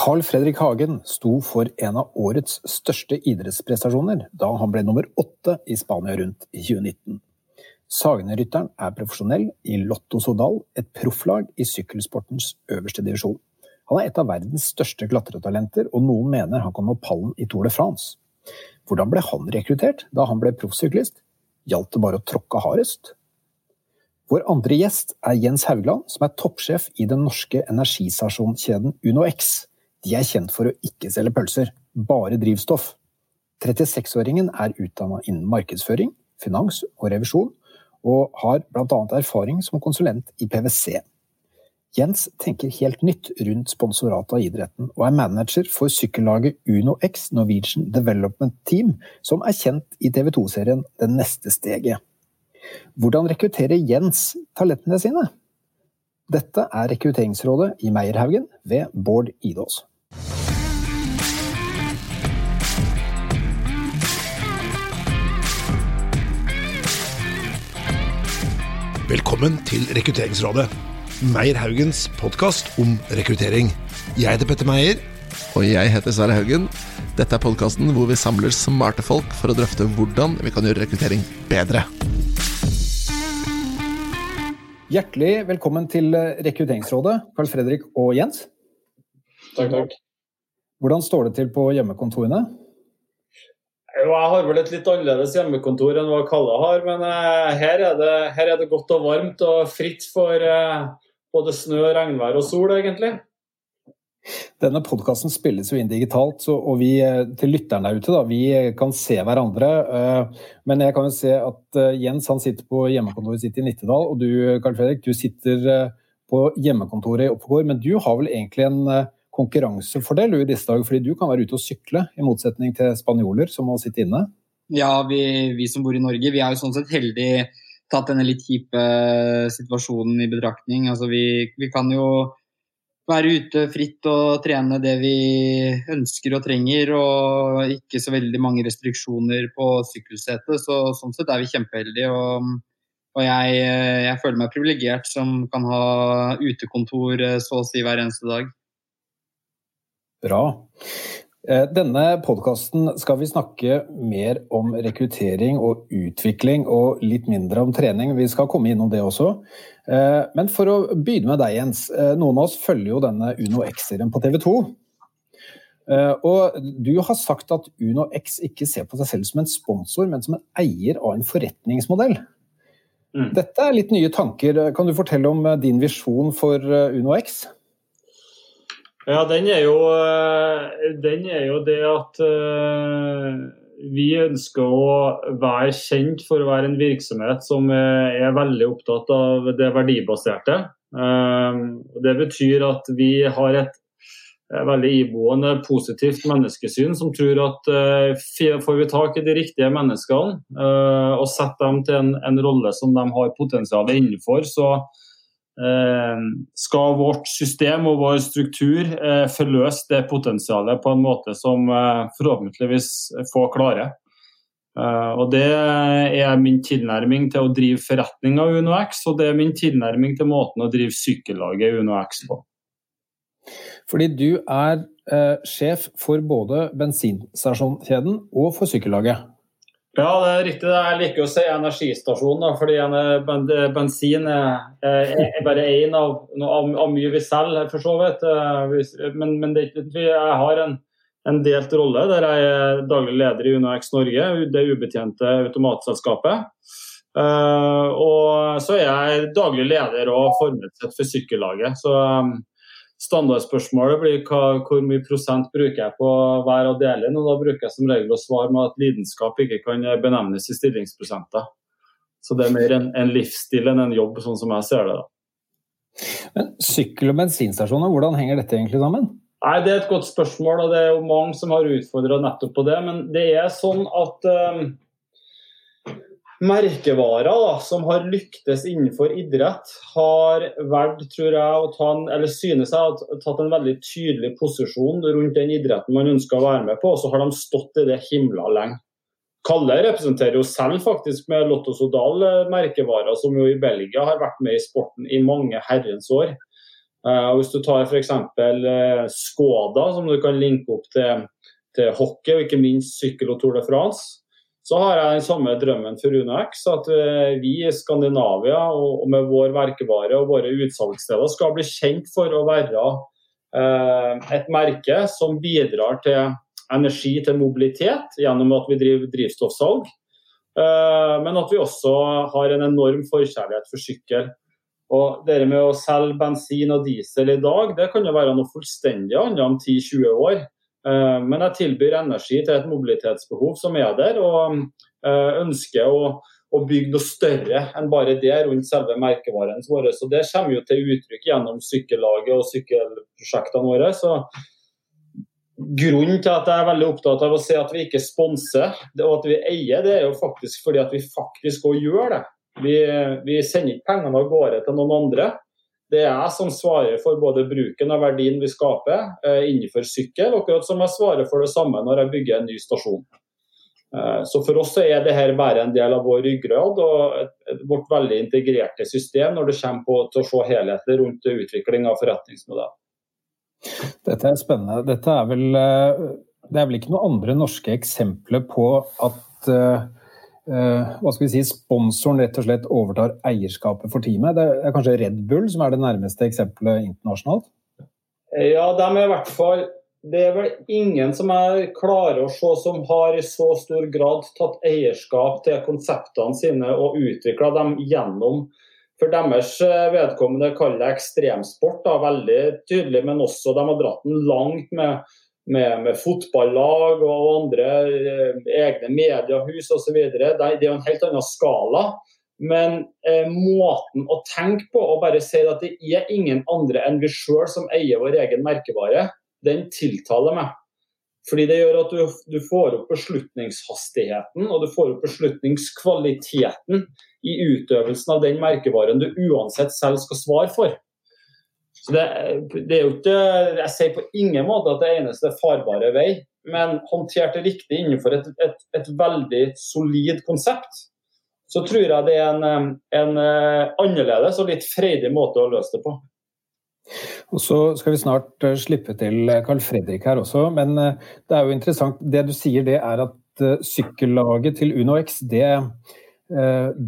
Carl Fredrik Hagen sto for en av årets største idrettsprestasjoner da han ble nummer åtte i Spania rundt i 2019. Sagene-rytteren er profesjonell i Lotto Sodal, et profflag i sykkelsportens øverste divisjon. Han er et av verdens største klatretalenter, og noen mener han kan nå pallen i Tour de France. Hvordan ble han rekruttert da han ble proffsyklist? Gjaldt det bare å tråkke hardest? Vår andre gjest er Jens Haugland, som er toppsjef i den norske energistasjonskjeden UnoX. De er kjent for å ikke selge pølser, bare drivstoff. 36-åringen er utdanna innen markedsføring, finans og revisjon, og har bl.a. erfaring som konsulent i PwC. Jens tenker helt nytt rundt sponsoratet av idretten, og er manager for sykkellaget UnoX Norwegian Development Team, som er kjent i TV 2-serien Det neste steget. Hvordan rekrutterer Jens talentene sine? Dette er Rekrutteringsrådet i Meierhaugen ved Bård Idås. Velkommen til Rekrutteringsrådet, Meyer-Haugens podkast om rekruttering. Jeg heter Petter Meyer. Og jeg heter Sverre Haugen. Dette er podkasten hvor vi samler smarte folk for å drøfte hvordan vi kan gjøre rekruttering bedre. Hjertelig velkommen til Rekrutteringsrådet, Carl Fredrik og Jens. Takk, takk. Hvordan står det til på hjemmekontorene? Jo, jeg har vel et litt annerledes hjemmekontor enn hva Kalle har, men uh, her, er det, her, er det, godt og varmt og fritt for uh, både snø, regnvær og sol, egentlig. Denne podkasten spilles jo inn digitalt, så, og vi eh, til lytterne der ute da, vi kan se hverandre. Men jeg kan jo se at Jens han sitter på hjemmekontoret sitt i Nittedal, og du Karl Fredrik, du sitter på hjemmekontoret i Oppegård. Men du har vel egentlig en konkurransefordel i disse dager, fordi du kan være ute og sykle, i motsetning til spanjoler som må sitte inne? Ja, vi, vi som bor i Norge, vi er jo sånn sett heldige tatt denne litt kjipe situasjonen i betraktning. Altså, vi, vi, kan jo være ute fritt og trene det vi ønsker og trenger, og ikke så veldig mange restriksjoner på sykkelsetet. Så sånn sett er vi kjempeheldige. Og, og jeg, jeg, føler meg privilegert som kan ha utekontor så å si hver eneste dag. Bra. Eh, denne podkasten skal vi snakke mer om rekruttering og utvikling, og litt mindre om trening. Vi skal komme innom det også. Eh, men for å begynne med deg, Jens. Eh, noen av oss følger jo denne Uno X-serien på TV 2. Og du har sagt at Uno X ikke ser på seg selv som en sponsor, men som en eier av en forretningsmodell. Mm. Dette er litt nye tanker. Kan du fortelle om din visjon for Uno X? Ja, den er jo, eh, den er jo det at uh, vi ønsker å være kjent for å være en virksomhet som er veldig opptatt av det verdibaserte. Det betyr at vi har et veldig iboende positivt menneskesyn som tror at får vi tak i de riktige menneskene og setter dem til en, en rolle som de har potensial innenfor, så Eh, skal vårt system og vår struktur eh, forløse det potensialet på en måte som eh, forhåpentligvis få klare. Og Det er min tilnærming til å drive forretning av UnoX, og det er min tilnærming til måten å drive sykkellaget UnoX på. Fordi du er eh, sjef for både bensinstasjonskjeden og for sykkellaget. Ja, det er riktig. Jeg liker å si energistasjon, fordi bensin er, er bare én av, av, av, mye vi selger, for så vidt. Eh, men, men det, jeg har en, en, delt rolle der jeg er daglig leder i UnoX Norge, det ubetjente automatselskapet. Og så er jeg daglig leder og formelsett for sykkellaget. Så Standardspørsmålet blir hva, hvor mye prosent bruker jeg på hver av delene. og Da bruker jeg som regel å svare med at lidenskap ikke kan benevnes i stillingsprosenter. Så det er mer en, en livsstil enn en jobb, sånn som jeg ser det. da. Men Sykkel- og bensinstasjoner, hvordan henger dette egentlig sammen? Nei, Det er et godt spørsmål, og det er jo mange som har utfordra nettopp på det. Men det er sånn at um, merkevarer da, som har lyktes innenfor idrett, har valgt, tror jeg, å ta en, eller synes jeg har tatt en veldig tydelig posisjon rundt den idretten man ønsker å være med på, og så har de stått i det himla lenge. Kalle representerer jo selv faktisk med Lotto Sodal merkevarer, som jo i Belgia har vært med i sporten i mange herrens år. Uh, hvis du tar f.eks. Uh, Skoda, som du kan linke opp til, til hockey og ikke minst sykkel og Tour de France, så har jeg den samme drømmen for UnoX. At uh, vi i Skandinavia og, med vår verkevare og våre utsalgssteder skal bli kjent for å være et merke som bidrar til energi til mobilitet gjennom at vi driver drivstoffsalg. Men at vi også har en enorm forkjærlighet for sykkel. Og det med å selge bensin og diesel i dag, det kan jo være noe fullstendig annet om 10-20 år. Eh, men jeg tilbyr energi til et mobilitetsbehov som er der, og eh, ønsker å, å bygge noe større enn bare det rundt selve merkevaren vår. Så Det kommer jo til uttrykk gjennom sykkellaget og sykkelprosjektene våre. så Grunnen til at jeg er veldig opptatt av å si at vi ikke sponser og at vi eier, det er jo faktisk fordi at vi faktisk òg gjør det. Vi, vi sender ikke pengene av gårde til noen andre. Det er jeg som svarer for både bruken av verdien vi skaper eh, innenfor sykkel, akkurat som jeg svarer for det samme når jeg bygger en ny stasjon. Eh, så For oss er dette bare en del av vår ryggrad og et, et, vårt veldig integrerte system når det kommer på, til å se helheten rundt utvikling av forretningsmodell. Dette er spennende. Dette er vel, eh, det er vel ikke noen andre norske eksempler på at uh, hva skal vi si, sponsoren rett og slett overtar eierskapet for teamet. Det er kanskje Red Bull som er det nærmeste eksempelet internasjonalt? Ja, de er i hvert fall Det er vel ingen som er klare å se som har i så stor grad tatt eierskap til konseptene sine og utvikla dem gjennom for deres eh, vedkommende kaller det ekstremsport, da, veldig tydelig, men også de har dratt den langt med med, med fotballag og andre eh, egne mediehus osv. Det, det er jo en helt annen skala. Men eh, måten å tenke på og bare si at det er ingen andre enn vi sjøl som eier vår egen merkevare, den tiltaler meg. Fordi det gjør at du, du, får opp beslutningshastigheten og du får opp beslutningskvaliteten i utøvelsen av den merkevaren du uansett selv skal svare for. Så det, det, er jo ikke Jeg sier på ingen måte at det eneste farbare vei, men håndtert det riktig innenfor et, et, et, veldig solid konsept, så tror jeg det er en, en eh, annerledes og litt freidig måte å løse det på. Og Så skal vi snart eh, slippe til eh, Carl Fredrik her også, men det er jo interessant. Det du sier det er at sykkellaget til UnoX, det,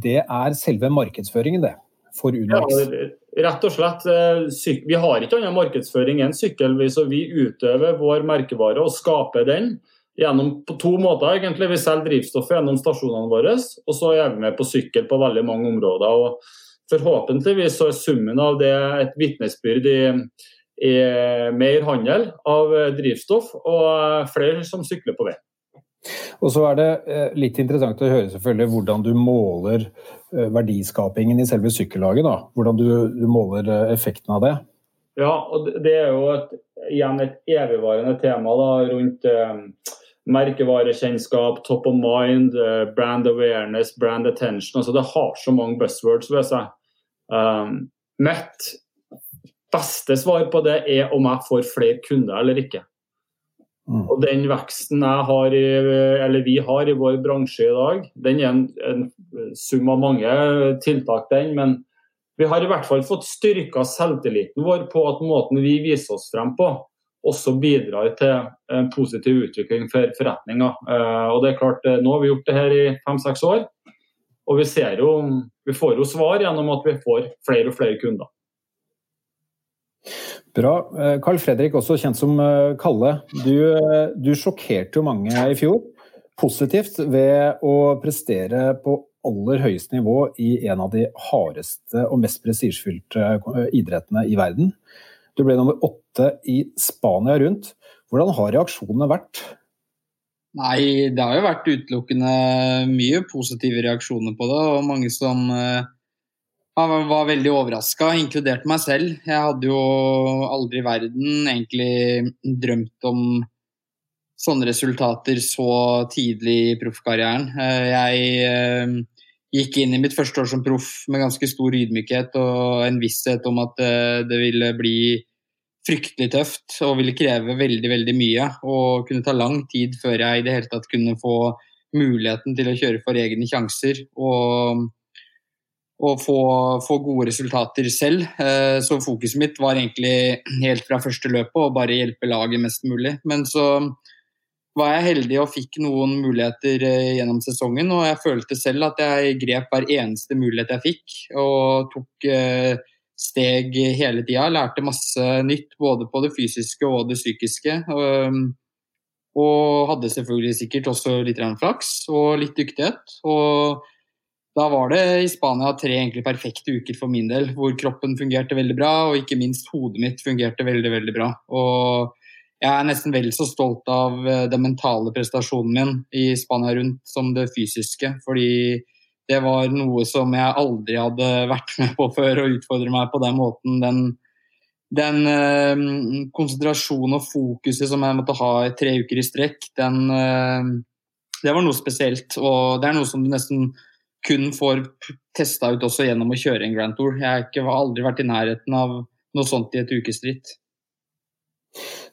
det er selve markedsføringen, det. For UnoX. Ja, Rett og slett, eh, Vi har ikke annen markedsføring enn sykkel. så Vi utøver vår merkevare og skaper den gjennom på to måter. egentlig. Vi selger drivstoffet gjennom stasjonene våre, og så er vi med på sykkel på veldig mange områder. og Forhåpentligvis så er summen av det et vitnesbyrd i, i mer handel av drivstoff og flere som sykler på vei. Og så er det eh, litt interessant å høre selvfølgelig hvordan du måler eh, verdiskapingen i selve sykkellaget. Da. Hvordan du, du, måler eh, effekten av det. Ja, og det er jo et, igjen et evigvarende tema da, rundt eh, merkevarekjennskap, top of mind, brand awareness, brand attention. Altså, det har så mange buzzwords ved seg. Um, mitt beste svar på det er om jeg får flere kunder eller ikke. Mm. Og den veksten har vi har i vår bransje i dag, den er en, en sum av mange tiltak, den. Men vi har i hvert fall fått styrka selvtilliten vår på at måten vi viser oss frem på, også bidrar til en positiv utvikling for forretninga. Eh, og det er klart, eh, Nå har vi gjort det her i fem-seks år, og vi, jo, vi får jo svar gjennom at vi får flere og flere kunder. Bra. Eh, Carl Fredrik, også kjent som eh, Kalle. Du, eh, du sjokkerte jo mange i fjor positivt ved å prestere på aller høyeste nivå i en av de hardeste og mest prestisjefylte idrettene i verden. Du ble nummer åtte i Spania rundt. Hvordan har reaksjonene vært? Nei, det har jo vært utelukkende mye positive reaksjoner på det, og mange som jeg var veldig overraska, inkludert meg selv. Jeg hadde jo aldri i verden egentlig drømt om sånne resultater så tidlig i proffkarrieren. Eh, jeg eh, gikk inn i mitt første år som proff med ganske stor ydmykhet og en visshet om at eh, det ville bli fryktelig tøft og ville kreve veldig, veldig mye. Og kunne ta lang tid før jeg i det hele tatt kunne få muligheten til å kjøre for egne sjanser. Og å få, få, gode resultater selv. Eh, så fokuset mitt var egentlig helt fra første løpet å bare hjelpe laget mest mulig. Men så var jeg heldig og fikk noen muligheter eh, gjennom sesongen. Og jeg følte selv at jeg grep hver eneste mulighet jeg fikk, og tok eh, steg hele tida. Lærte masse nytt både på det fysiske og det psykiske. Og, og hadde selvfølgelig sikkert også litt flaks og litt dyktighet. Og da var det i Spania tre egentlig perfekte uker for min del, hvor kroppen fungerte veldig bra, og ikke minst hodet mitt fungerte veldig, veldig bra. Og jeg er nesten vel så stolt av eh, den mentale prestasjonen min i Spania rundt som det fysiske, fordi det var noe som jeg aldri hadde vært med på før, å utfordre meg på den måten. Den, den øh, konsentrasjonen og fokuset som jeg måtte ha i tre uker i strekk, den øh, Det var noe spesielt, og det er noe som du nesten kun får testa ut også gjennom å kjøre en Grand Tour. Jeg har aldri vært i nærheten av noe sånt i et ukesritt.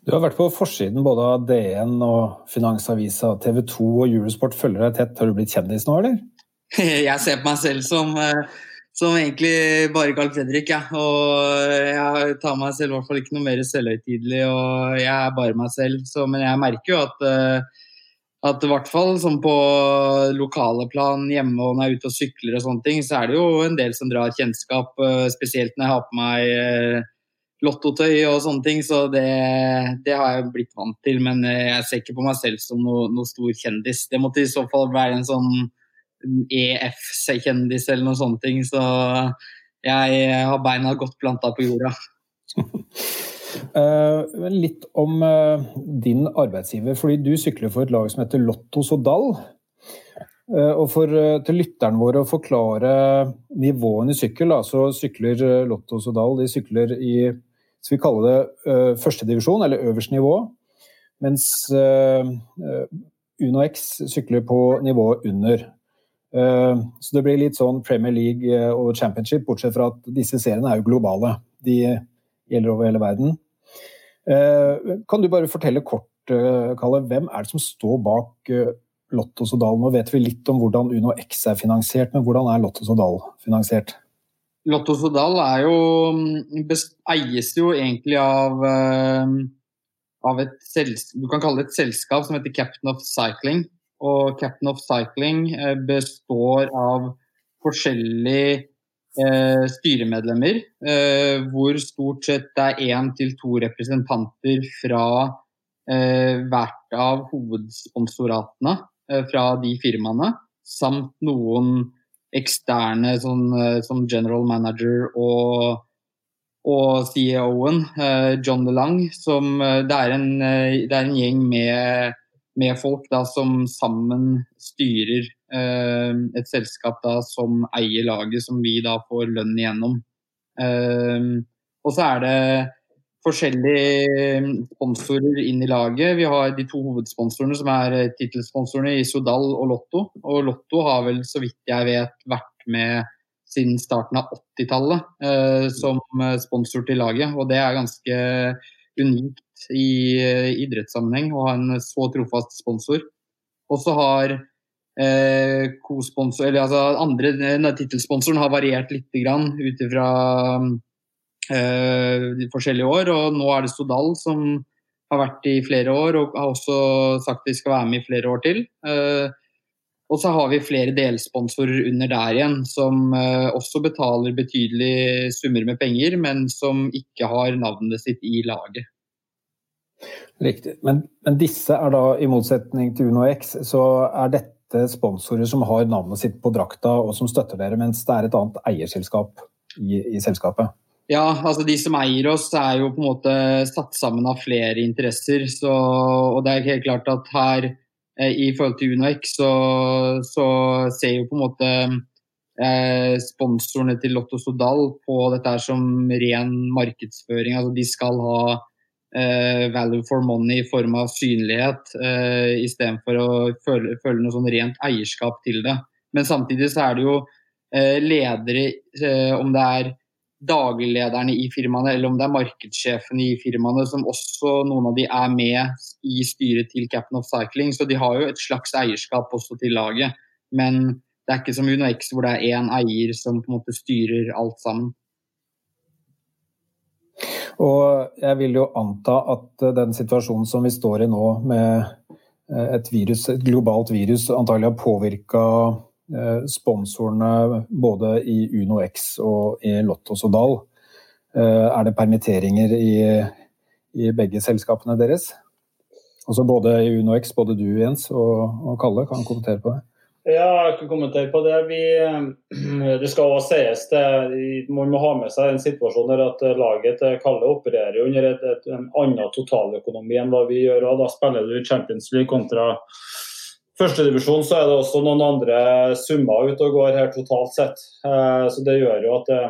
Du har vært på forsiden både av DN og Finansavisa, TV 2 og Eurosport følger deg tett. Har du blitt kjendis nå, eller? Jeg ser på meg selv som, eh, som egentlig bare Carl Fredrik, ja. og jeg tar meg selv i hvert fall ikke noe mer selvhøytidelig. og Jeg er bare meg selv, så, men jeg merker jo at uh, at i hvert fall sånn på lokale plan hjemme og når jeg er ute og sykler og sånne ting, så er det jo en del som drar kjennskap, eh, spesielt når jeg har på meg eh, lottotøy og sånne ting. Så det, det, har jeg blitt vant til, men eh, jeg ser ikke på meg selv som noe, noe stor kjendis. Det måtte i så fall være en sånn EF-kjendis eller noen sånne ting. Så jeg har beina godt planta på jorda. Uh, litt om uh, din arbeidsgiver, fordi du sykler for et lag som heter Lotto Sodal. Uh, og for til lytterne våre å forklare nivåene i sykkel, så sykler Lotto Sodal de sykler i skal vi kalle det førstedivisjon, eller øverste nivå. Mens Uno X sykler på nivået under. Så det blir litt sånn Premier League og Championship, bortsett fra at disse seriene er jo globale. De gjelder over hele verden. Eh, kan du bare fortelle kort, eh, Kalle, hvem er det som står bak Lottos Lotto Sodal? Nå vet vi litt om hvordan Uno X er finansiert, men hvordan er Lotto Sodal finansiert? Lotto Sodal er jo, mm, eies jo egentlig av, av et du kan kalle det et selskap som heter Captain of Cycling. Og Captain of Cycling består av forskjellige eh, styremedlemmer, eh, hvor stort sett det er én til to representanter fra eh, hvert av hovedsponsoratene eh, fra de firmaene, samt noen eksterne sånn, eh, som general manager og og CEO-en, John DeLang, som det er, en, det er en gjeng med, med folk da, som sammen styrer et selskap da som eier laget, som vi da får lønn igjennom. Eh, og så er det forskjellige sponsorer inn i laget. Vi har de to hovedsponsorene som er tittelsponsorene i Sodal og Lotto. Og Lotto har vel, så vidt jeg vet, vært med siden starten av 80-tallet eh, som sponsor til laget. Og det er ganske unikt i eh, idrettssammenheng å ha en så trofast sponsor. Og så har eh, eller altså andre tittelsponsoren har variert litt ut ifra eh, forskjellige år. Og nå er det Stodal som har vært i flere år og har også sagt de skal være med i flere år til. Eh, og så har vi flere delsponsorer under der igjen, som eh, også betaler betydelige summer med penger, men som ikke har navnet sitt i laget. Riktig. Men, men disse er da, i motsetning til UnoX, så er dette sponsorer som har navnet sitt på drakta og som støtter dere, mens det er et annet eierselskap i, i selskapet? Ja, altså de som eier oss er jo på en måte satt sammen av flere interesser. Så, og det er helt klart at her eh, i forhold til UnoX så, så ser jo på en måte eh, sponsorene til Lotto Sodal på dette som ren markedsføring. Altså de skal ha value for money i form av synlighet, eh, istedenfor å føle, føle, noe sånn rent eierskap til det. Men samtidig så er det jo eh, ledere, eh, om det er dagliglederne i firmaene eller om det er markedssjefene i firmaene, som også noen av de er med i styret til Captain of Cycling. Så de har jo et slags eierskap også til laget. Men det er ikke som UnoX hvor det er én eier som på en måte styrer alt sammen. Og jeg vil jo anta at den situasjonen som vi står i nå, med et, virus, et globalt virus, antagelig har påvirka eh, sponsorene både i Uno X og i Lotto Sodal. Eh, er det permitteringer i, i begge selskapene deres? Altså både i Uno X, både du Jens og, og Kalle kan kommentere på det. Ja, jeg kan kommentere på det. Vi, det skal også sies det, Man må ha med seg en situasjon der at laget til Kalle opererer under et, et, en annen totaløkonomi enn hva vi gjør. og Da spiller du Champions League kontra førstedivisjon, så er det også noen andre summer ute og går her totalt sett. Eh, så Det gjør jo at det,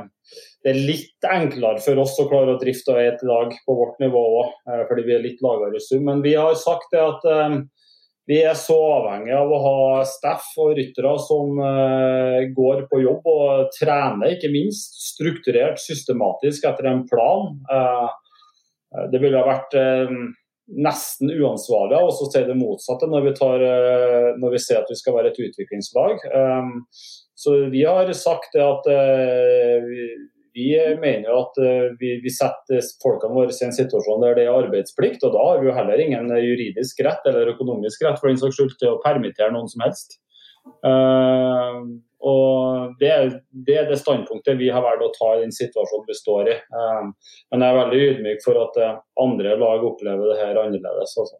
det er litt enklere for oss å klare å drifte et lag på vårt nivå òg, eh, fordi vi er litt lavere i sum. Men vi har sagt det at eh, vi er så avhengig av å ha staff og ryttere som uh, går på jobb og trener, ikke minst. Strukturert, systematisk etter en plan. Uh, det ville ha vært uh, nesten uansvarlig av oss å si det motsatte når vi, tar, når vi, ser at vi skal være et utviklingslag. Så vi har sagt det at vi, mener mener at eh, vi, vi, setter folkene våre i en situasjon der det er arbeidsplikt, og da har vi jo heller ingen juridisk rett eller økonomisk rett for den saks skyld til å permittere noen som helst. Uh, og det det er, det standpunktet vi har valgt å ta i den situasjonen vi står i. Uh, men jeg er veldig ydmyk for at andre lag opplever det her annerledes. Også.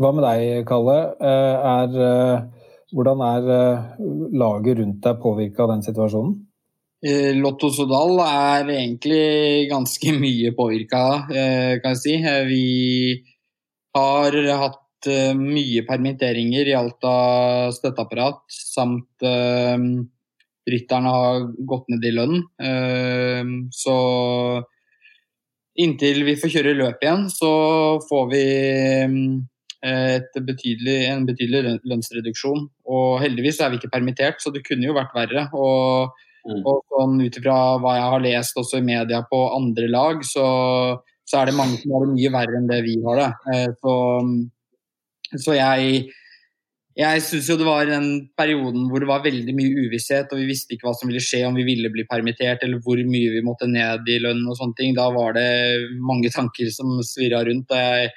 Hva med deg, Kalle? Er hvordan er eh, laget rundt deg påvirka av den situasjonen? Eh, Lotto Sodal er egentlig ganske mye påvirka, eh, kan jeg si. Vi har hatt mye permitteringer i alt av støtteapparat, samt rytterne har gått ned i lønn. Så inntil vi får kjøre løp igjen, så får vi betydelig, en betydelig lønnsreduksjon. Og heldigvis er vi ikke permittert, så det kunne jo vært verre. Og, mm. og sånn ut ifra hva jeg har lest også i media på andre lag, så, så, er det mange som har det mye verre enn det vi har det. Eh, så, så jeg jeg syns jo det var den perioden hvor det var veldig mye uvisshet, og vi visste ikke hva som ville skje om vi ville bli permittert, eller hvor mye vi måtte ned i lønn og sånne ting. Da var det mange tanker som svirra rundt. og jeg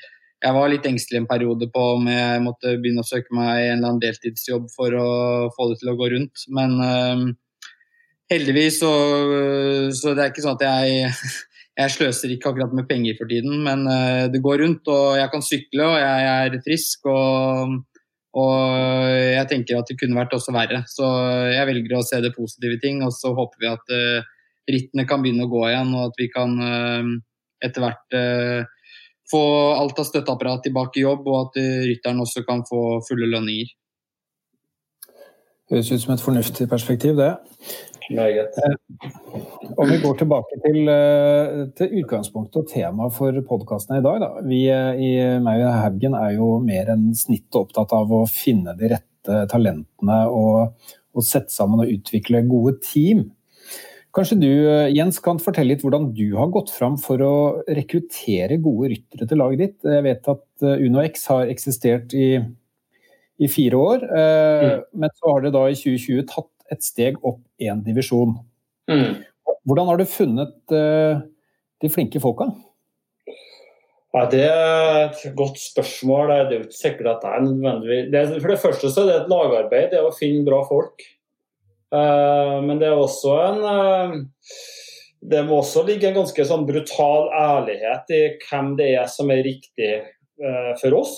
jeg var litt engstelig en periode på om jeg måtte begynne å søke meg en eller annen deltidsjobb for å få det til å gå rundt. Men uh, heldigvis så, så det er ikke sånn at jeg, jeg sløser ikke akkurat med penger for tiden, men uh, det går rundt. Og jeg kan sykle, og jeg, er frisk. Og, og, jeg tenker at det kunne vært også verre. Så jeg velger å se det positive ting, og så håper vi at uh, rittene kan begynne å gå igjen, og at vi kan etter hvert få alt av støtteapparat tilbake i jobb, og at eh, rytteren også kan få fulle lønninger. Høres ut som et fornuftig perspektiv, det. Meget. Eh, om vi går tilbake til, eh, til utgangspunktet og temaet for podkasten i dag. Da. Vi i Maui Haugen er jo mer enn snittet opptatt av å finne de rette talentene og, og sette sammen og utvikle gode team. Kanskje du Jens, kan fortelle litt hvordan du har gått fram for å rekruttere gode ryttere til laget ditt. Jeg vet at eh, UnoX har eksistert i, i fire år, eh, mm. men så har det da i 2020 tatt et steg opp én divisjon. Mm. Hvordan har du funnet de flinke folka? Ja, det er et godt spørsmål. Det er jo ikke sikkert at det er nødvendigvis For det første så er det et lagarbeid, det er å finne bra folk. Eh, men det er også en eh, Det må også ligge en ganske sånn brutal ærlighet i hvem det er som er riktig eh, for oss.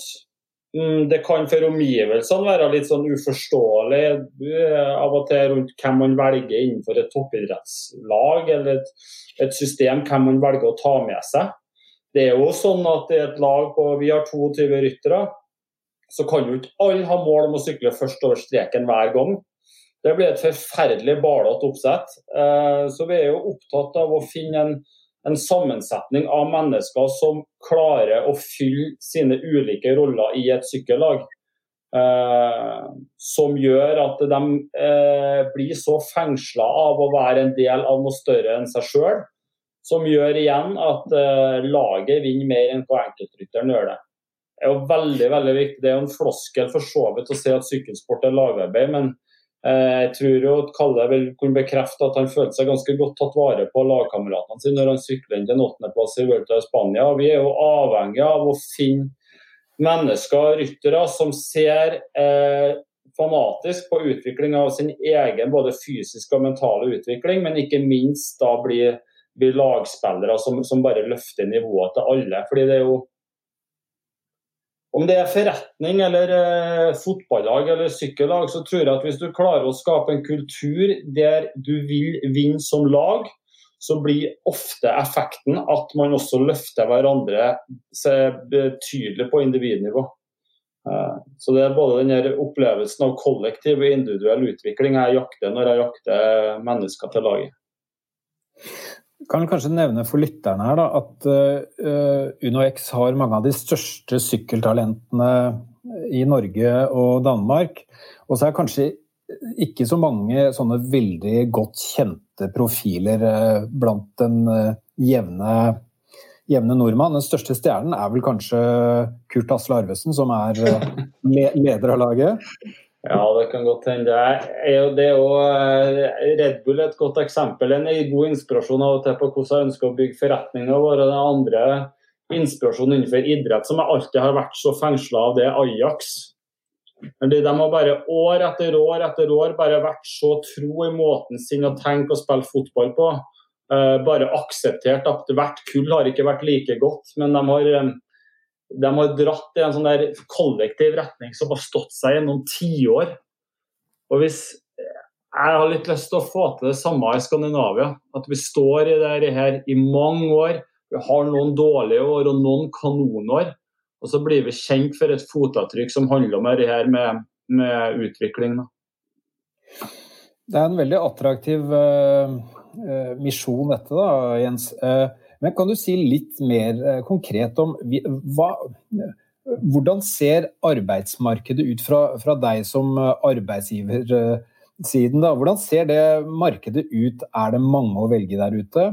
Mm, det kan for omgivelsene være litt sånn uforståelig av og til rundt hvem man velger innenfor et toppidrettslag eller et, et system, hvem man velger å ta med seg. Det er jo sånn at i et lag på Vi har 22 ryttere. Så kan jo ikke alle ha mål om å sykle først over streken hver gang. Det blir et forferdelig balete oppsett. Eh, så vi er jo opptatt av å finne en, en, sammensetning av mennesker som klarer å fylle sine ulike roller i et sykkellag. Eh, som gjør at de eh, blir så fengsla av å være en del av noe større enn seg sjøl. Som gjør igjen at laget vinner mer enn hva enkeltrytteren gjør det. er jo veldig veldig viktig. Det er jo en floskel for så vidt å si at sykkelsport er lagarbeid, men jeg tror jo at Kalle vil kunne bekrefte at han følte seg ganske godt tatt vare på lagkameratene sine når han sykler inn til en åttendeplass i Vuelta i Spania. Vi er jo avhengig av å finne mennesker, ryttere, som ser eh, fanatisk på utvikling av sin egen både fysiske og mentale utvikling, men ikke minst da blir, blir lagspillere som, som, bare løfter nivået til alle. fordi det er jo om det er forretning eller eh, fotballag eller sykkellag, så tror jeg at hvis du klarer å skape en kultur der du vil vinne som lag, så blir ofte effekten at man også løfter hverandre betydelig på individnivå. Eh, så det er både den opplevelsen av kollektiv og individuell utvikling jeg jakter når jeg jakter mennesker til laget kan kanskje nevne for lytterne her da, at uh, Uno X har mange av de største sykkeltalentene i Norge og Danmark. Og så er kanskje ikke så mange sånne veldig godt kjente profiler uh, blant den jevne, jevne, nordmann. Den største stjernen er vel kanskje Kurt Asle Arvesen, som er le leder av laget. Ja, det kan godt hende. Det er jo eh, Red Bull er et godt eksempel. En god inspirasjon av og til på hvordan jeg ønsker å bygge forretninger våre. Den andre inspirasjonen innenfor idrett som jeg alltid har vært så fengsla av, det er Ajax. De, har bare år etter år etter år bare vært så tro i måten sin å tenke og spille fotball på. Uh, bare akseptert at hvert kull har ikke vært like godt, men de har um, de har dratt i en sånn der kollektiv retning som har stått seg gjennom tiår. Og hvis jeg har litt lyst til å få til det samme i Skandinavia, at vi står i det her i mange år, vi har noen dårlige år og noen kanonår, og så blir vi kjent for et fotavtrykk som handler om det her med, med utvikling. Det er en veldig attraktiv uh, misjon dette, da, Jens. Uh, men kan du si litt mer eh, konkret om hva, hvordan ser arbeidsmarkedet ut fra, fra deg som eh, arbeidsgiversiden? Da? Hvordan ser det markedet ut? Er det mange å velge der ute?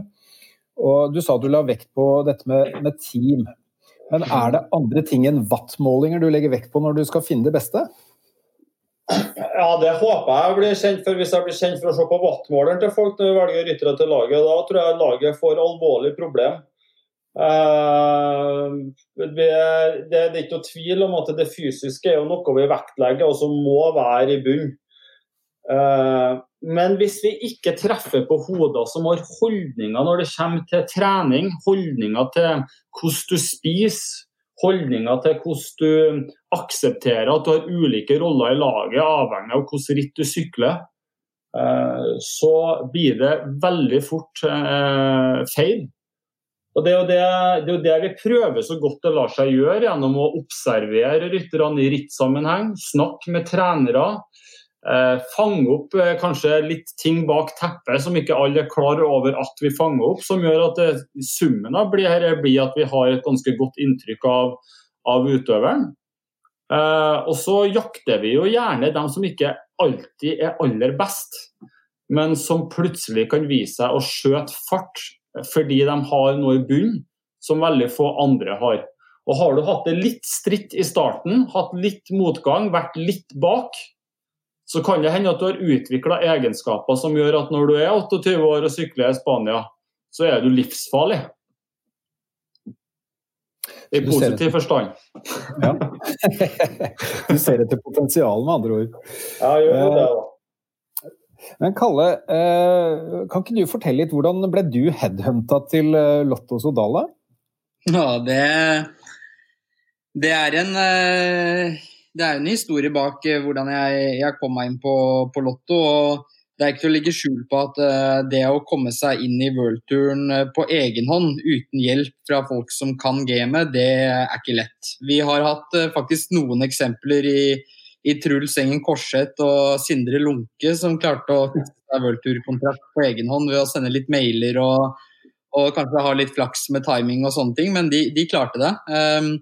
Og du sa du la vekt på dette med, med team. Men er det andre ting enn wattmålinger du legger vekt på når du skal finne det beste? Ja, det håper jeg blir kjent for. Hvis jeg blir kjent for å se på wattmåleren til folk når vi velger ryttere til laget, da tror jeg laget får alvorlig problem. Uh, det, er ikke noe tvil om at det fysiske er jo noe vi vektlegger og som må være i bunn. Uh, men hvis vi ikke treffer på hoder som har holdninger når det kommer til trening, holdninger til hvordan du spiser, holdninger til hvordan du aksepterer at du har ulike roller i laget, avhengig av hvordan ritt du sykler, eh, så blir det veldig fort eh, feil. Og Det er, jo det, det det vi prøver så godt det lar seg gjøre, gjennom å observere rytterne i rittsammenheng, snakke med trenere, fange opp eh, kanskje litt ting bak teppet som ikke alle er klar over at vi fanger opp, som gjør at det, summen av blir, her blir at vi har et ganske godt inntrykk av, av utøveren. Eh, og så jakter vi jo gjerne dem som ikke alltid er aller best, men som plutselig kan vise seg å skjøte fart fordi de har noe i bunnen som veldig få andre har. Og Har du hatt det litt stritt i starten, hatt litt motgang, vært litt bak, så kan det hende at du har utvikla egenskaper som gjør at når du er 28 år og sykler i Spania, så er du livsfarlig. I positiv forstand. Ja. du ser etter potensial, med andre ord. Ja, gjør det, da. Eh, men Kalle, eh, kan ikke du fortelle litt, hvordan ble du headhunta til eh, Lotto Sodala? Ja, det, det er en det er en historie bak eh, hvordan jeg, jeg kom meg inn på, på, Lotto. og Det er ikke til å legge skjul på at uh, det å komme seg inn i worldturen uh, på egen hånd uten hjelp fra folk som kan gamet, det er ikke lett. Vi har hatt faktisk noen eksempler i, i Truls Engen Korseth og Sindre Lunke som klarte å fikse seg worldturkontrakt på egen hånd ved å sende litt mailer og, og kanskje ha litt flaks med timing og sånne ting, men de, de klarte det. Um,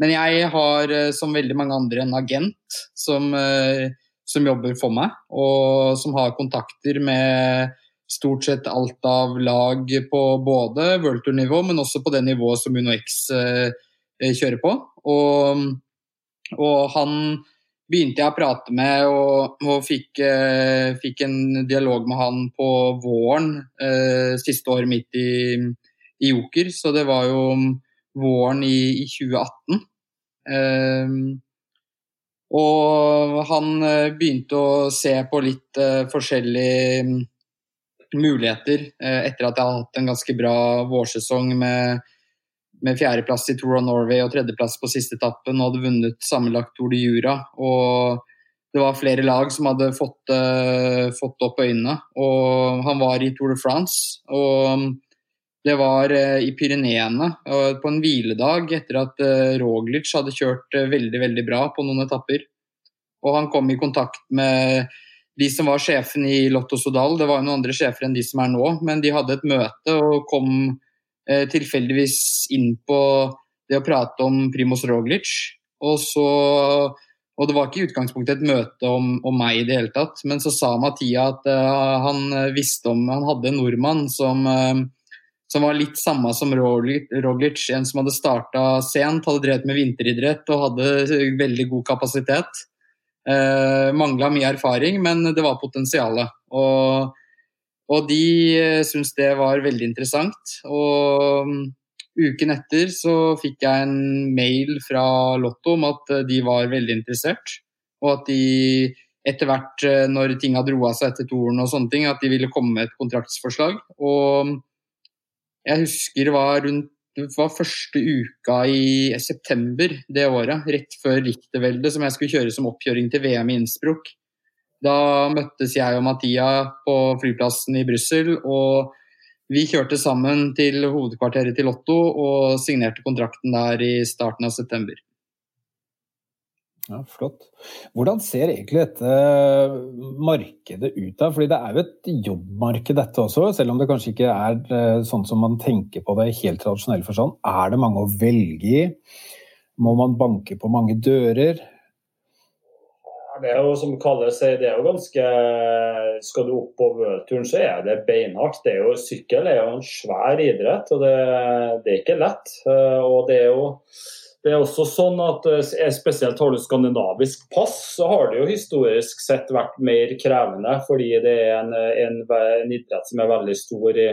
men jeg har, eh, som veldig mange andre, en agent som, eh, som jobber for meg, og som har kontakter med stort sett alt av lag på både World Tour-nivå, men også på det nivået som UnoX kjører kjøre på. Og, og han begynte jeg å prate med og, og fikk, eh, fikk, en dialog med han på våren eh, siste år midt i, i, Joker. Så det var jo våren i, i 2018. Eh, og han eh, begynte å se på litt eh, forskjellige mm, muligheter eh, etter at jeg har hatt en ganske bra vårsesong med med fjerdeplass i Tour of Norway og tredjeplass på siste etappen og hadde vunnet sammenlagt Tour de Jura. Og det var flere lag som hadde fått, uh, fått opp øynene. Og han var i Tour de France. Og det var uh, i Pyreneene på en hviledag etter at Roglic hadde kjørt veldig, veldig bra på noen etapper. Og han kom i kontakt med de som var sjefen i Lotto Sodal. Det var jo noen andre sjefer enn de som er nå, men de hadde et møte og kom eh, tilfeldigvis inn på det å prate om Primoz Roglic. Og, så, og det var ikke i utgangspunktet et møte om, om, meg i det hele tatt, men så sa Mathia at han visste om Han hadde en nordmann som, som var litt samme som Roglic, en som hadde starta sent, hadde drevet med vinteridrett og hadde veldig god kapasitet. Eh, Mangla mye erfaring, men det var potensialet. Og og de eh, syntes det var veldig interessant. Og mm, uken etter så fikk jeg en mail fra Lotto om at eh, de var veldig interessert. Og at de etter hvert, eh, når ting hadde roa seg etter toren og sånne ting, at de ville komme med et kontraktsforslag. Og mm, jeg husker det var rundt det var første uka i september det året, rett før Richterveldet, som jeg skulle kjøre som oppkjøring til VM i Innsbruck. Da møttes jeg og Mathia på flyplassen i Brussel, og vi kjørte sammen til hovedkvarteret til Lotto og signerte kontrakten der i starten av september. Ja, Flott. Hvordan ser egentlig dette markedet ut da? Fordi det er jo et jobbmarked dette også, selv om det kanskje ikke er eh, sånn som man tenker på det i helt tradisjonell forstand. Er det mange å velge i? Må man banke på mange dører? Det er jo som Kalle sier, det er jo ganske Skal du opp på worldturen, så er det beinhardt. Det er jo, sykkel er jo en svær idrett, og det, det er ikke lett. Eh, og det er jo det er også sånn at eh, Spesielt har du skandinavisk pass, så har det jo historisk sett vært mer krevende. Fordi det er en, en, en idrett som er veldig stor i,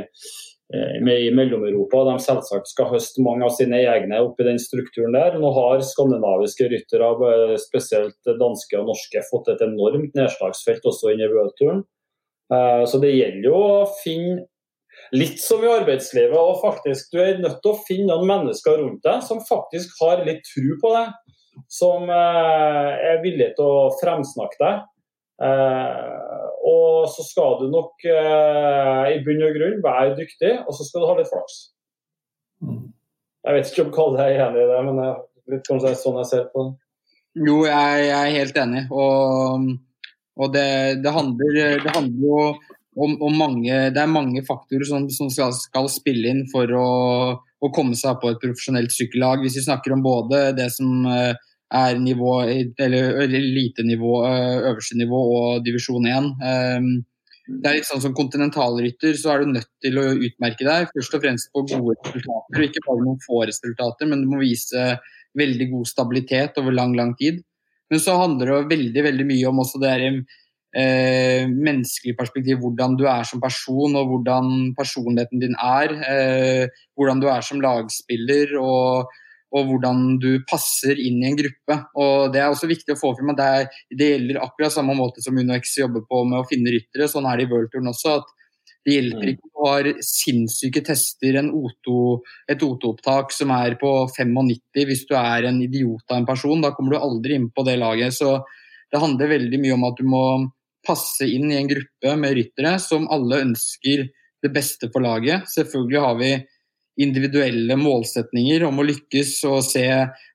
Eh, med i Mellom-Europa. De selvsagt skal høste mange av sine egne oppi den strukturen der. Nå har skandinaviske ryttere, eh, spesielt danske og norske, fått et enormt nedslagsfelt også inn i worldturen. Eh, så det gjelder jo å finne litt som i arbeidslivet, og faktisk du er nødt til å finne noen mennesker rundt deg som faktisk har litt tro på deg. Som er villige til å fremsnakke deg. Og så skal du nok eh, i bunn og grunn være dyktig, og så skal du ha litt flaks. Mm. Jeg vet ikke om Kalle er enig i det, men det er litt kanskje sånn jeg ser på det. Jo, jeg, jeg er helt enig. Og, og det, det, handler, det, handler, jo om, og mange Det er mange faktorer som, som skal, skal, spille inn for å, å komme seg på et profesjonelt sykkellag. Hvis vi snakker om både det som eh, er nivå, eller elitenivå, eh, øverste nivå og divisjon 1. Ehm, det er litt sånn Som kontinentalrytter så er du nødt til å utmerke deg først og fremst på gode resultater. Ikke bare noen få resultater, men du må vise veldig god stabilitet over lang, lang tid. Men så handler det veldig veldig mye om også det der, eh, menneskelige perspektiv. Hvordan du er som person, og hvordan personligheten din er. Eh, hvordan du er som lagspiller. og og hvordan du passer inn i en gruppe. Og Det er også viktig å få frem at det, er, det gjelder akkurat samme måte som UnoX jobber på med å finne ryttere. Sånn er det i worldturen også. at Det hjelper mm. ikke å ha sinnssyke tester, O2, et O2-opptak som er på 95 hvis du er en idiot av en person. Da kommer du aldri inn på det laget. Så det handler veldig mye om at du må passe inn i en gruppe med ryttere som alle ønsker det beste for laget. Selvfølgelig har vi individuelle målsetninger om å lykkes og se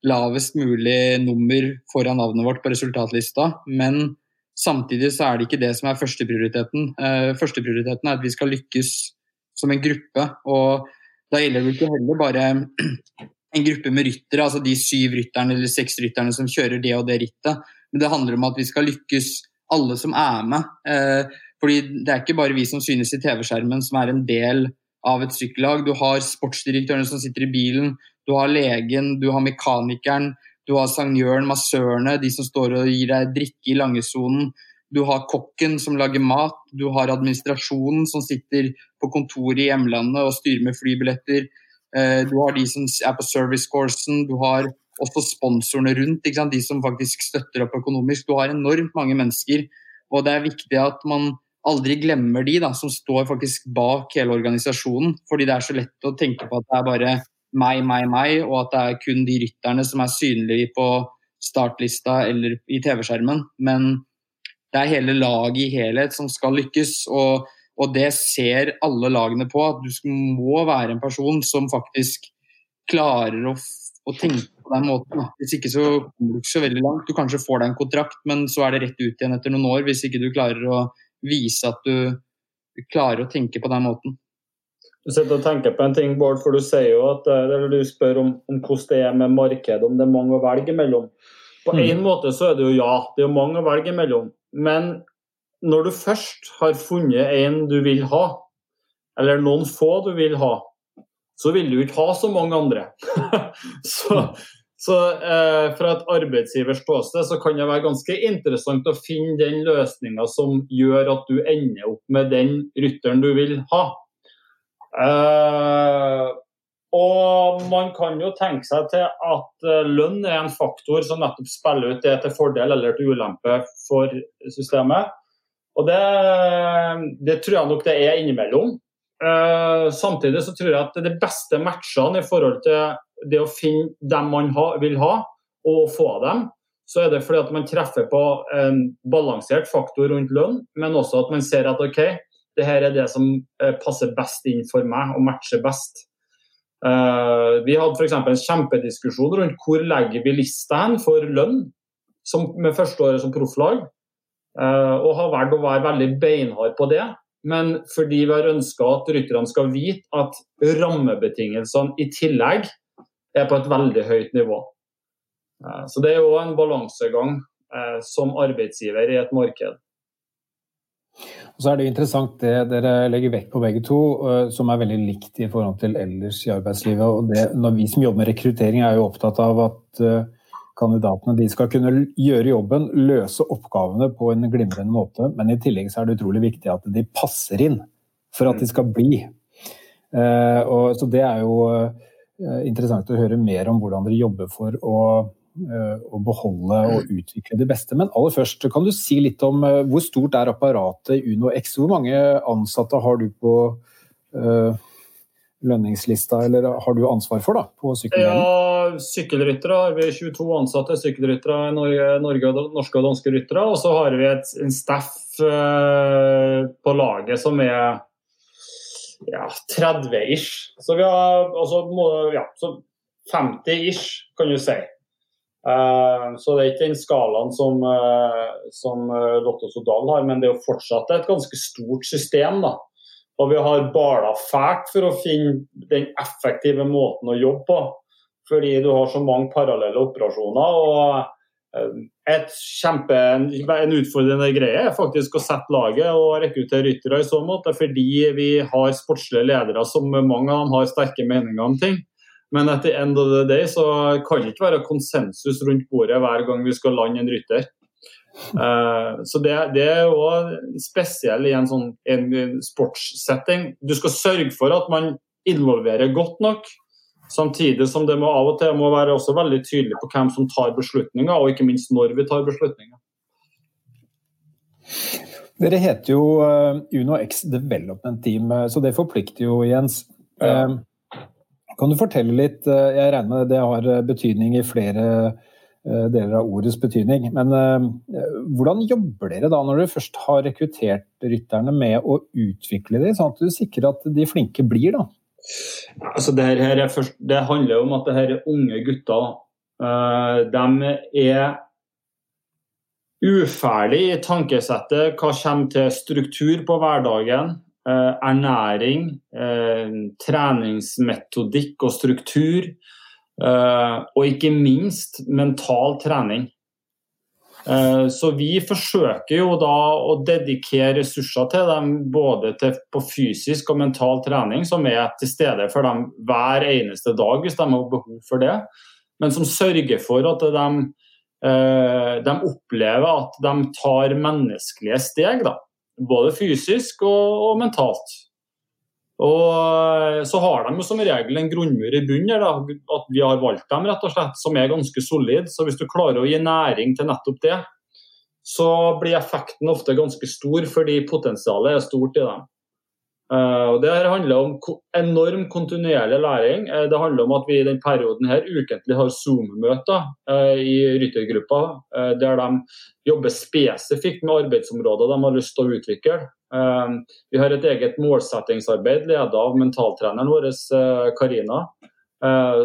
lavest mulig nummer foran navnet vårt på resultatlista. Men samtidig så er det ikke det som er førsteprioriteten. Uh, førsteprioriteten er at vi skal lykkes som en gruppe. Og da gjelder det ikke heller bare en gruppe med ryttere, altså de syv rytterne eller seks rytterne som kjører det og det rittet. Men det handler om at vi skal lykkes alle som er med. Eh, fordi det er ikke bare vi som synes i TV-skjermen som er en del av et sykkellag. Du har sportsdirektørene som sitter i bilen, du har legen, du har mekanikeren, du har sangjøren, massørene, de som står og gir deg drikke i langesonen. Du har kokken som lager mat, du har administrasjonen som sitter på kontoret i hjemlandet og styrer med flybilletter. Eh, du har de som er på servicecoursen, du har også sponsorene rundt, de som faktisk støtter opp økonomisk. Du har enormt mange mennesker, og det er viktig at man aldri glemmer de da, som står faktisk bak hele organisasjonen. Fordi det er så lett å tenke på at det er bare meg, meg, meg, og at det er kun de rytterne som er synlige på startlista eller i TV-skjermen. Men det er hele laget i helhet som skal lykkes, og, og, det ser alle lagene på. At du må være en person som faktisk klarer å, å tenke på den måten. Hvis ikke så kommer du ikke så veldig langt. Du kanskje får deg en kontrakt, men så er det rett ut igjen etter noen år hvis ikke du klarer å vise at du klarer å tenke på den måten. Du sitter og tenker på en ting, Bård, for du sier jo at eh, eller du spør om, om hvordan det er med markedet, om det er mange å velge mellom. På en mm. måte så er det jo ja, det er jo mange å velge mellom. Men når du først har funnet en du vil ha, eller noen få du vil ha, så vil du ikke ha så mange andre. så, så eh, fra et arbeidsgivers ståsted så kan det være ganske interessant å finne den løsninga som gjør at du ender opp med den rytteren du vil ha. Eh, og man kan jo tenke seg til at uh, lønn er en faktor som nettopp spiller ut det til fordel eller til ulempe for systemet. Og det, det tror jeg nok det er innimellom. Uh, samtidig så tror jeg at det beste matchene i forhold til det å finne dem man vil ha, og få dem, så er det fordi at man treffer på en balansert faktor rundt lønn, men også at man ser at OK, det her er det som eh, passer best inn for meg og matcher best. Uh, vi hadde f.eks. en kjempediskusjon rundt hvor legger vi lista hen for lønn som, med førsteåret som profflag. Og har valgt å være veldig beinhard på det. Men fordi vi har ønska at rytterne skal vite at rammebetingelsene i tillegg er på et veldig høyt nivå. Uh, så det er jo en balansegang som arbeidsgiver i et marked. Og så er det interessant det dere legger vekt på begge to, eh, som er veldig likt i forhold til ellers i arbeidslivet. Og det, når vi som jobber med rekruttering er jo opptatt av at eh, kandidatene de skal kunne gjøre jobben, løse oppgavene på en glimrende måte. Men i tillegg så er det utrolig viktig at de passer inn for at de skal bli. Eh, og, så det er jo interessant å høre mer om hvordan dere jobber for å Eh, å beholde og utvikle det beste. Men aller først, kan du si litt om eh, hvor stort er apparatet i Uno X? Hvor mange ansatte har du på lønningslista, eller har du ansvar for da, på sykkeldelen? Ja, sykkelryttere har vi 22 ansatte sykkelryttere i Norge, Norge, norske og danske ryttere. Og så har vi et, en staff uh, på laget som er ja, 30-ish. Så vi har altså, ja, 50-ish, kan du si. Uh, så det er ikke den skalaen som, uh, som eh, Lotto Sodal har, men det er jo fortsatt et ganske stort system. da. Og vi har bala fælt for å finne den effektive måten å jobbe på. Fordi du har så mange parallelle operasjoner. og et kjempe, En utfordrende greie er faktisk å sette laget og rekruttere ryttere i så måte, fordi vi har sportslige ledere som mange av dem har sterke meninger om ting. Men etter end of the day så kan det ikke være konsensus rundt bordet hver gang vi skal lande en rytter. Uh, så det, det er jo spesielt i en sånn sportssetting. Du skal sørge for at man involverer godt nok, samtidig som det må av og til må være også veldig tydelig på hvem som tar beslutninger, og ikke minst når vi tar beslutninger. Dere heter jo eh, Uno X Development Team, eh, så det forplikter jo, Jens. Ja. Kan du fortelle litt, eh, jeg regner med det har eh, betydning i flere eh, deler av ordets betydning, men hvordan jobber dere da når dere først har rekruttert rytterne med å utvikle dem, sånn at du sikrer at de flinke blir? da? Altså det, her først, det handler om at det her er unge gutter. De er uferdige i tankesettet hva kommer til struktur på hverdagen. Eh, ernæring, eh, treningsmetodikk og struktur. Eh, og ikke minst mental trening. Eh, så vi forsøker jo da å dedikere ressurser til dem både til, på fysisk og mental trening, som er til stede for dem hver eneste dag hvis de har behov for det. Men som sørger for at de, eh, de opplever at de tar menneskelige steg. Da. Både fysisk og, og mentalt. Og eh, så har de jo som regel en grunnmur i bunnen, at vi har valgt dem, rett og slett, som er ganske solid. Så hvis du klarer å gi næring til nettopp det, så blir effekten ofte ganske stor, fordi potensialet er stort i dem. Uh, og Det her handler om enorm kontinuerlig læring. Uh, det handler om at vi i denne perioden her ukentlig har Zoom-møter i ryttergruppa, der de jobber spesifikt med arbeidsområder de har lyst til å utvikle. Vi har et eget målsettingsarbeid ledet av mentaltreneren vår, Karina.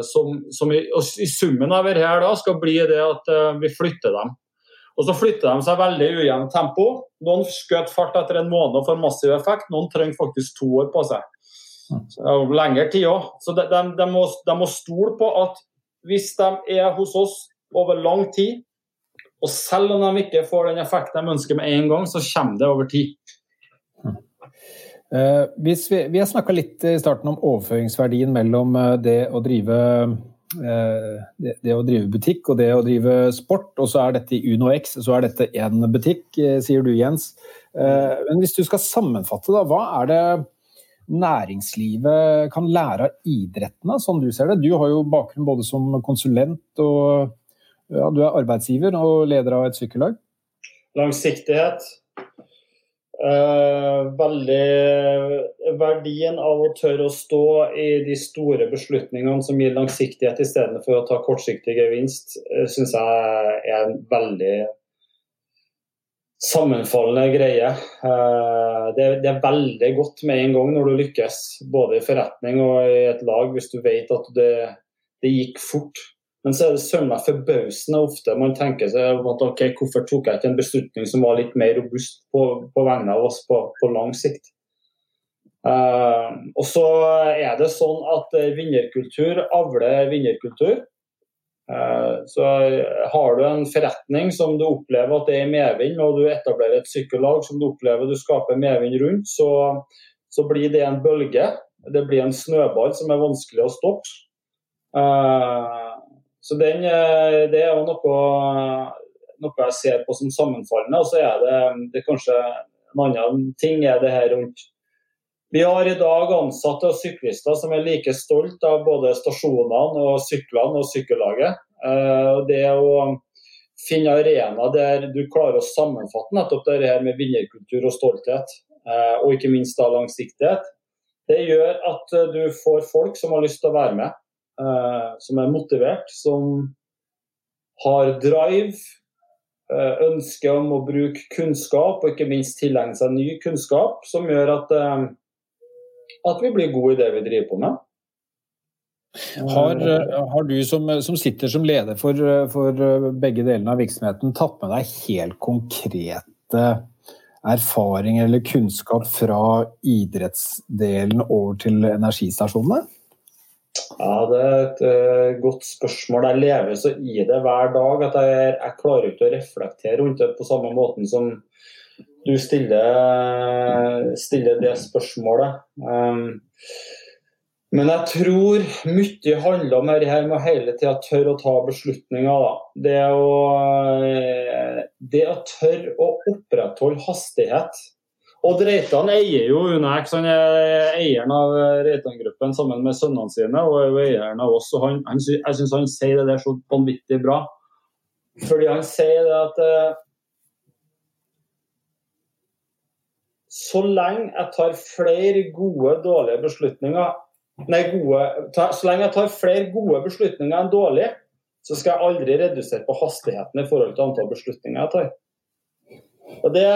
som, som i, i, summen av dette her da, skal bli det at vi flytter dem og så flytter de seg veldig i ujevnt tempo. Noen skjøt fart etter en måned og får massiv effekt, noen trenger faktisk to år på seg. Og lengre tid òg. Så de, de, de, må, de, må, stole på at hvis de er hos oss over lang tid, og selv om de ikke får den effekten de ønsker med en gang, så kommer det over tid. Uh, vi, vi, har snakka litt i starten om overføringsverdien mellom eh, det å drive Eh, det, å drive butikk og det å drive sport, og så er dette i Uno X, så er dette én butikk, eh, sier du Jens. Eh, men hvis du skal sammenfatte, da, hva er det næringslivet kan lære av idretten, sånn du ser det? Du har jo bakgrunn både som konsulent og ja, du er arbeidsgiver og leder av et sykkellag. Langsiktighet, Uh, veldig Verdien av å tørre å stå i de store beslutningene som gir langsiktighet istedenfor å ta kortsiktig gevinst, uh, eh, syns jeg er en veldig sammenfallende greie. Uh, det, det, er veldig godt med en gang når du lykkes, både i forretning og i et lag, hvis du vet at det, det gikk fort. Men så er det søren meg forbausende ofte man tenker seg at ok, hvorfor tok jeg ikke en beslutning som var litt mer robust på, på vegne av oss på, på lang sikt. Uh, og så er det sånn at vinnerkultur avler vinnerkultur. Uh, så har du en forretning som du opplever at det er medvind, og du etablerer et sykkellag som du opplever du skaper medvind rundt, så, så blir det en bølge. Det blir en snøball som er vanskelig å stoppe. Uh, så den, eh, Det er jo noe, noe, jeg ser på som sammenfallende. Og så er det, det kanskje en annen ting er det her rundt Vi har i dag ansatte og syklister som er like stolt av både stasjonene og syklene og sykkellaget. Eh, det å finne arena der du klarer å sammenfatte nettopp det her med vinnerkultur og stolthet, eh, og ikke minst da langsiktighet, det gjør at du får folk som har lyst til å være med. Eh, som er motivert, som har drive, eh, ønske om å bruke kunnskap og ikke minst tilegne seg ny kunnskap, som gjør at, eh, at vi blir gode i det vi driver på med. Har, har du som, som, sitter som leder for, for, begge delene av virksomheten, tatt med deg helt konkrete erfaringer eller kunnskap fra idrettsdelen over til energistasjonene? Ja, Det er et uh, godt spørsmål. Jeg lever så i det hver dag at jeg, jeg klarer ikke å reflektere rundt det på samme måten som du stiller, stiller det spørsmålet. Um, men jeg tror mye handler om her med hele tida tørre å ta beslutninger. Da. Det, å, eh, det å tørre å opprettholde hastighet Odd Reitan eier jo Unex. Han er eieren av Reitan-gruppen sammen med sønnene sine og er jo eieren av oss. og han, han, Jeg syns han sier det der så vanvittig bra. Fordi han sier det at eh, så lenge jeg tar flere gode, dårlige beslutninger Nei, gode, ta, så lenge jeg tar flere gode beslutninger enn dårlige, så skal jeg aldri redusere på hastigheten i forhold til antall beslutninger jeg tar. Og det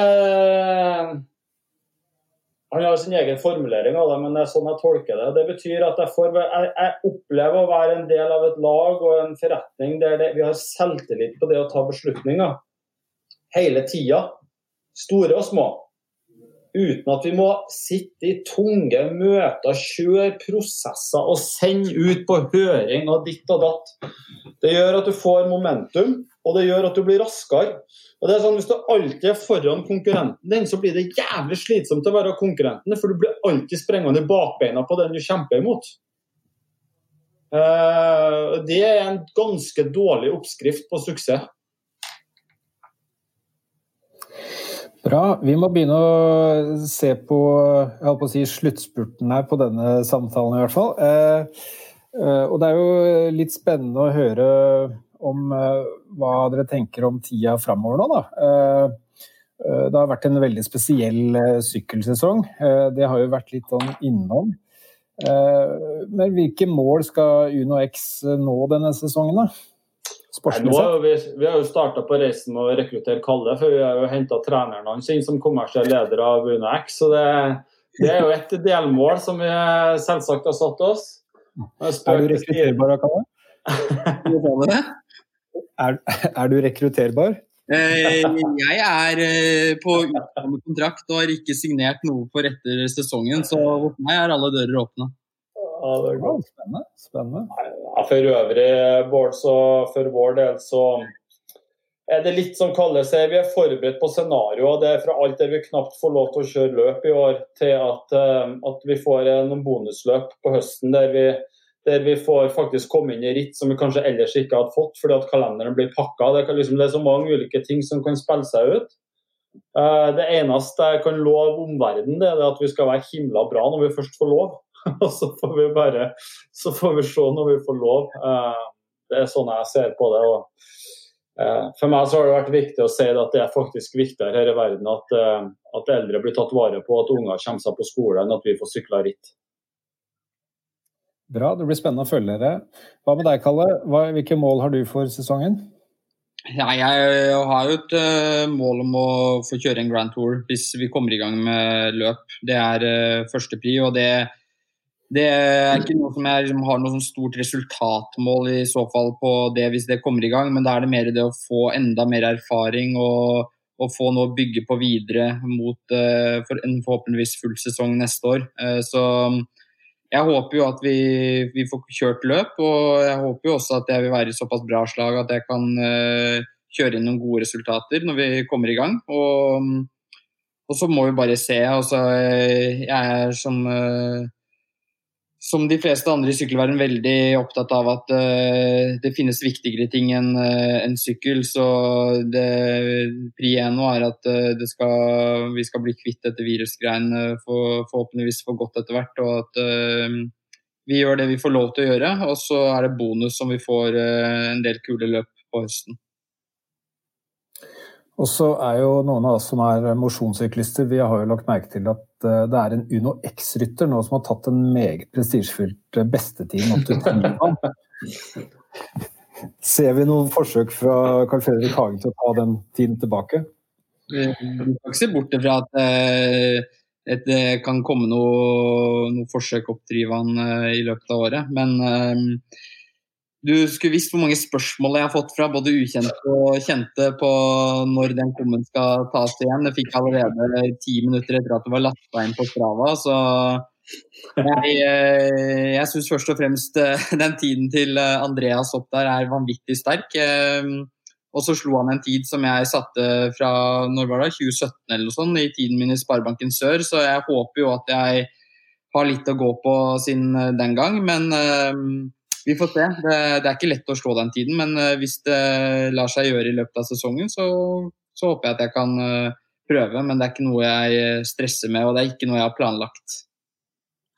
han har sin egen formulering av det, men det er sånn jeg tolker det. Det betyr at jeg, får, jeg, jeg opplever å være en del av et lag og en forretning der det, vi har selvtillit på det å ta beslutninger. Hele tida. Store og små. Uten at vi må sitte i tunge møter, kjøre prosesser og sende ut på høring og ditt og datt. Det gjør at du får momentum, og det gjør at du blir raskere. Og det er sånn, Hvis du alltid er foran konkurrenten din, så blir det jævlig slitsomt å være konkurrenten, for du blir alltid sprengende i bakbeina på den du kjemper imot. Eh, det er en ganske dårlig oppskrift på suksess. Bra. Vi må begynne å se på, på å si, sluttspurten her på denne samtalen, i hvert fall. Eh, eh, og det er jo litt spennende å høre om hva dere tenker om tida framover nå, da. Det har vært en veldig spesiell sykkelsesong. Det har jo vært litt sånn innom. Men hvilke mål skal Uno X nå denne sesongen, da? Nå vi, vi har jo starta på reisen med å rekruttere Kalle, for vi har jo henta treneren hans inn som kommersiell leder av UnoX. Så det, det, er jo et delmål som vi selvsagt har satt oss. Er du rekrutterbar, Kalle? er, er du rekrutterbar? Eh, jeg er eh, på utgående kontrakt og har ikke signert noe for etter sesongen, så hos meg er alle dører åpne. Ja, det er godt. Spennende. Spennende. Ja, for øvrig, Bård, så for vår del så er det litt som kalles her. Vi er forberedt på scenarioer. Det er fra alt der vi knapt får lov til å kjøre løp i år, til at, eh, at vi får noen bonusløp på høsten der vi, der vi får faktisk komme inn i ritt som vi kanskje ellers ikke hadde fått fordi at kalenderen blir pakka. Det, liksom, det er så mange ulike ting som kan spille seg ut. Eh, det eneste jeg kan love omverdenen, det er at vi skal være himla bra når vi først får lov. og så får vi bare så får vi se når vi får lov. Eh, det er sånn jeg ser på det. og eh, for meg så har det vært viktig å si at det er faktisk viktigere her i verden at, eh, at eldre blir tatt vare på, at unger kommer seg på skole, enn at vi får sykla ritt. Bra, det blir spennende å følge dere. Hva med deg, Kalle? Hva, hvilke mål har du for sesongen? Ja, jeg har jo et uh, mål om å få kjøre en Grand Tour hvis vi kommer i gang med løp. Det er uh, førstepri, og det det er ikke noe som jeg har noe sånn stort resultatmål i så fall på det hvis det kommer i gang, men da er det mer det å få enda mer erfaring og, og få noe å bygge på videre mot uh, for en forhåpentligvis full sesong neste år. Uh, så jeg håper jo at vi, vi, får kjørt løp, og jeg håper jo også at jeg vil være i såpass bra slag at jeg kan uh, kjøre inn noen gode resultater når vi kommer i gang. Og, og så må vi bare se. Altså, jeg er som som de fleste andre i sykkelverden veldig opptatt av at uh, det finnes viktigere ting enn uh, en sykkel. Så det pri nå er at uh, skal, vi skal bli kvitt dette virusgreiene for, forhåpentligvis for godt etter hvert. Og at vi gjør det vi får lov til å gjøre. Og så er det bonus som vi får en del kule løp på høsten. Og så er jo noen av oss som er mosjonssyklister, vi har jo lagt merke til at eh, det er en Uno X-rytter nå som har tatt en meget prestisjefylt eh, bestetid til Tryvann. Ser vi noen forsøk fra Carl Fredrik Hagen til å ta den tiden tilbake? Vi kan ikke se bort fra at det eh, kan komme noe, noe forsøk opp Tryvann i løpet av året. Men du skulle visst hvor mange spørsmål jeg har fått fra både ukjente og kjente på når den kommen skal tas igjen. Det fikk jeg allerede ti minutter etter at det var lasta inn på Strava. Så jeg, eh, jeg syns først og fremst eh, den tiden til eh, Andreas opp der er vanvittig sterk. Og så slo han en tid som jeg satte fra når var det, 2017 eller noe sånt, i tiden min i Sparebanken Sør. Så jeg håper jo at jeg har litt å gå på siden den gang. Men vi får se. Det, det, er ikke lett å slå den tiden, men uh, hvis det lar seg gjøre i løpet av sesongen, så, så, håper jeg at jeg kan uh, prøve. Men det er ikke noe jeg eh, stresser med, og det er ikke noe jeg har planlagt.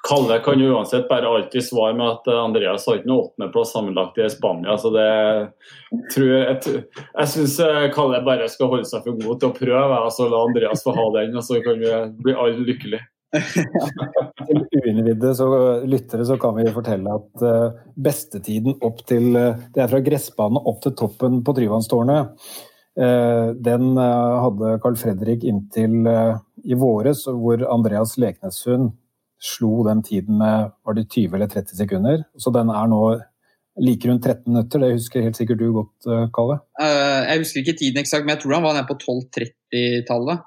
Kalle kan jo uansett bare alltid svare med at Andreas har ikke noe åttendeplass sammenlagt i Spania. så det tror Jeg, jeg, jeg syns Kalle bare skal holde seg for god til å prøve. og altså La Andreas få ha den, og så kan vi bli alle lykkelige. til uinnvidde lyttere så kan vi fortelle at uh, bestetiden opp til uh, Det er fra gressbanen opp til toppen på Tryvannstårnet. Uh, den hadde Carl Fredrik inntil i våres, hvor Andreas Leknessund slo den tiden med var det 20 eller 30 sekunder. Så den er nå like rundt 13 minutter. Det husker helt sikkert du godt, Kalle? jeg husker ikke tiden eksakt, men jeg tror han var nede på 12.30-tallet.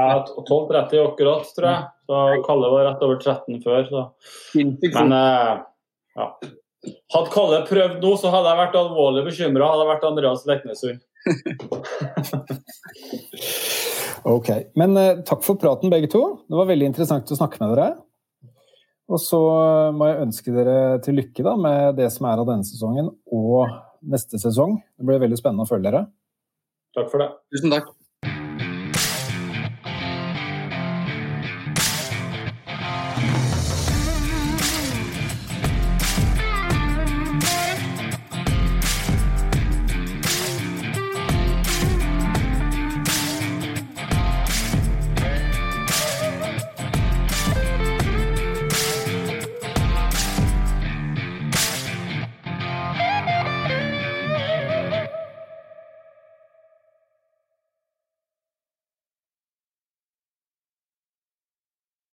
Ja, 12.30 akkurat, tror jeg. Så Kalle var rett over 13 før. Så. Men eh, ja. Hadde Kalle prøvd nå, så hadde jeg vært alvorlig bekymra. Hadde jeg vært Andreas Leknesund. Ok. Men eh, takk for praten, begge to. Det var veldig interessant å snakke med dere. Og så eh, må jeg ønske dere til lykke da, med det som er av denne sesongen og neste sesong. Det blir veldig spennende å følge dere. Takk for det. Tusen takk.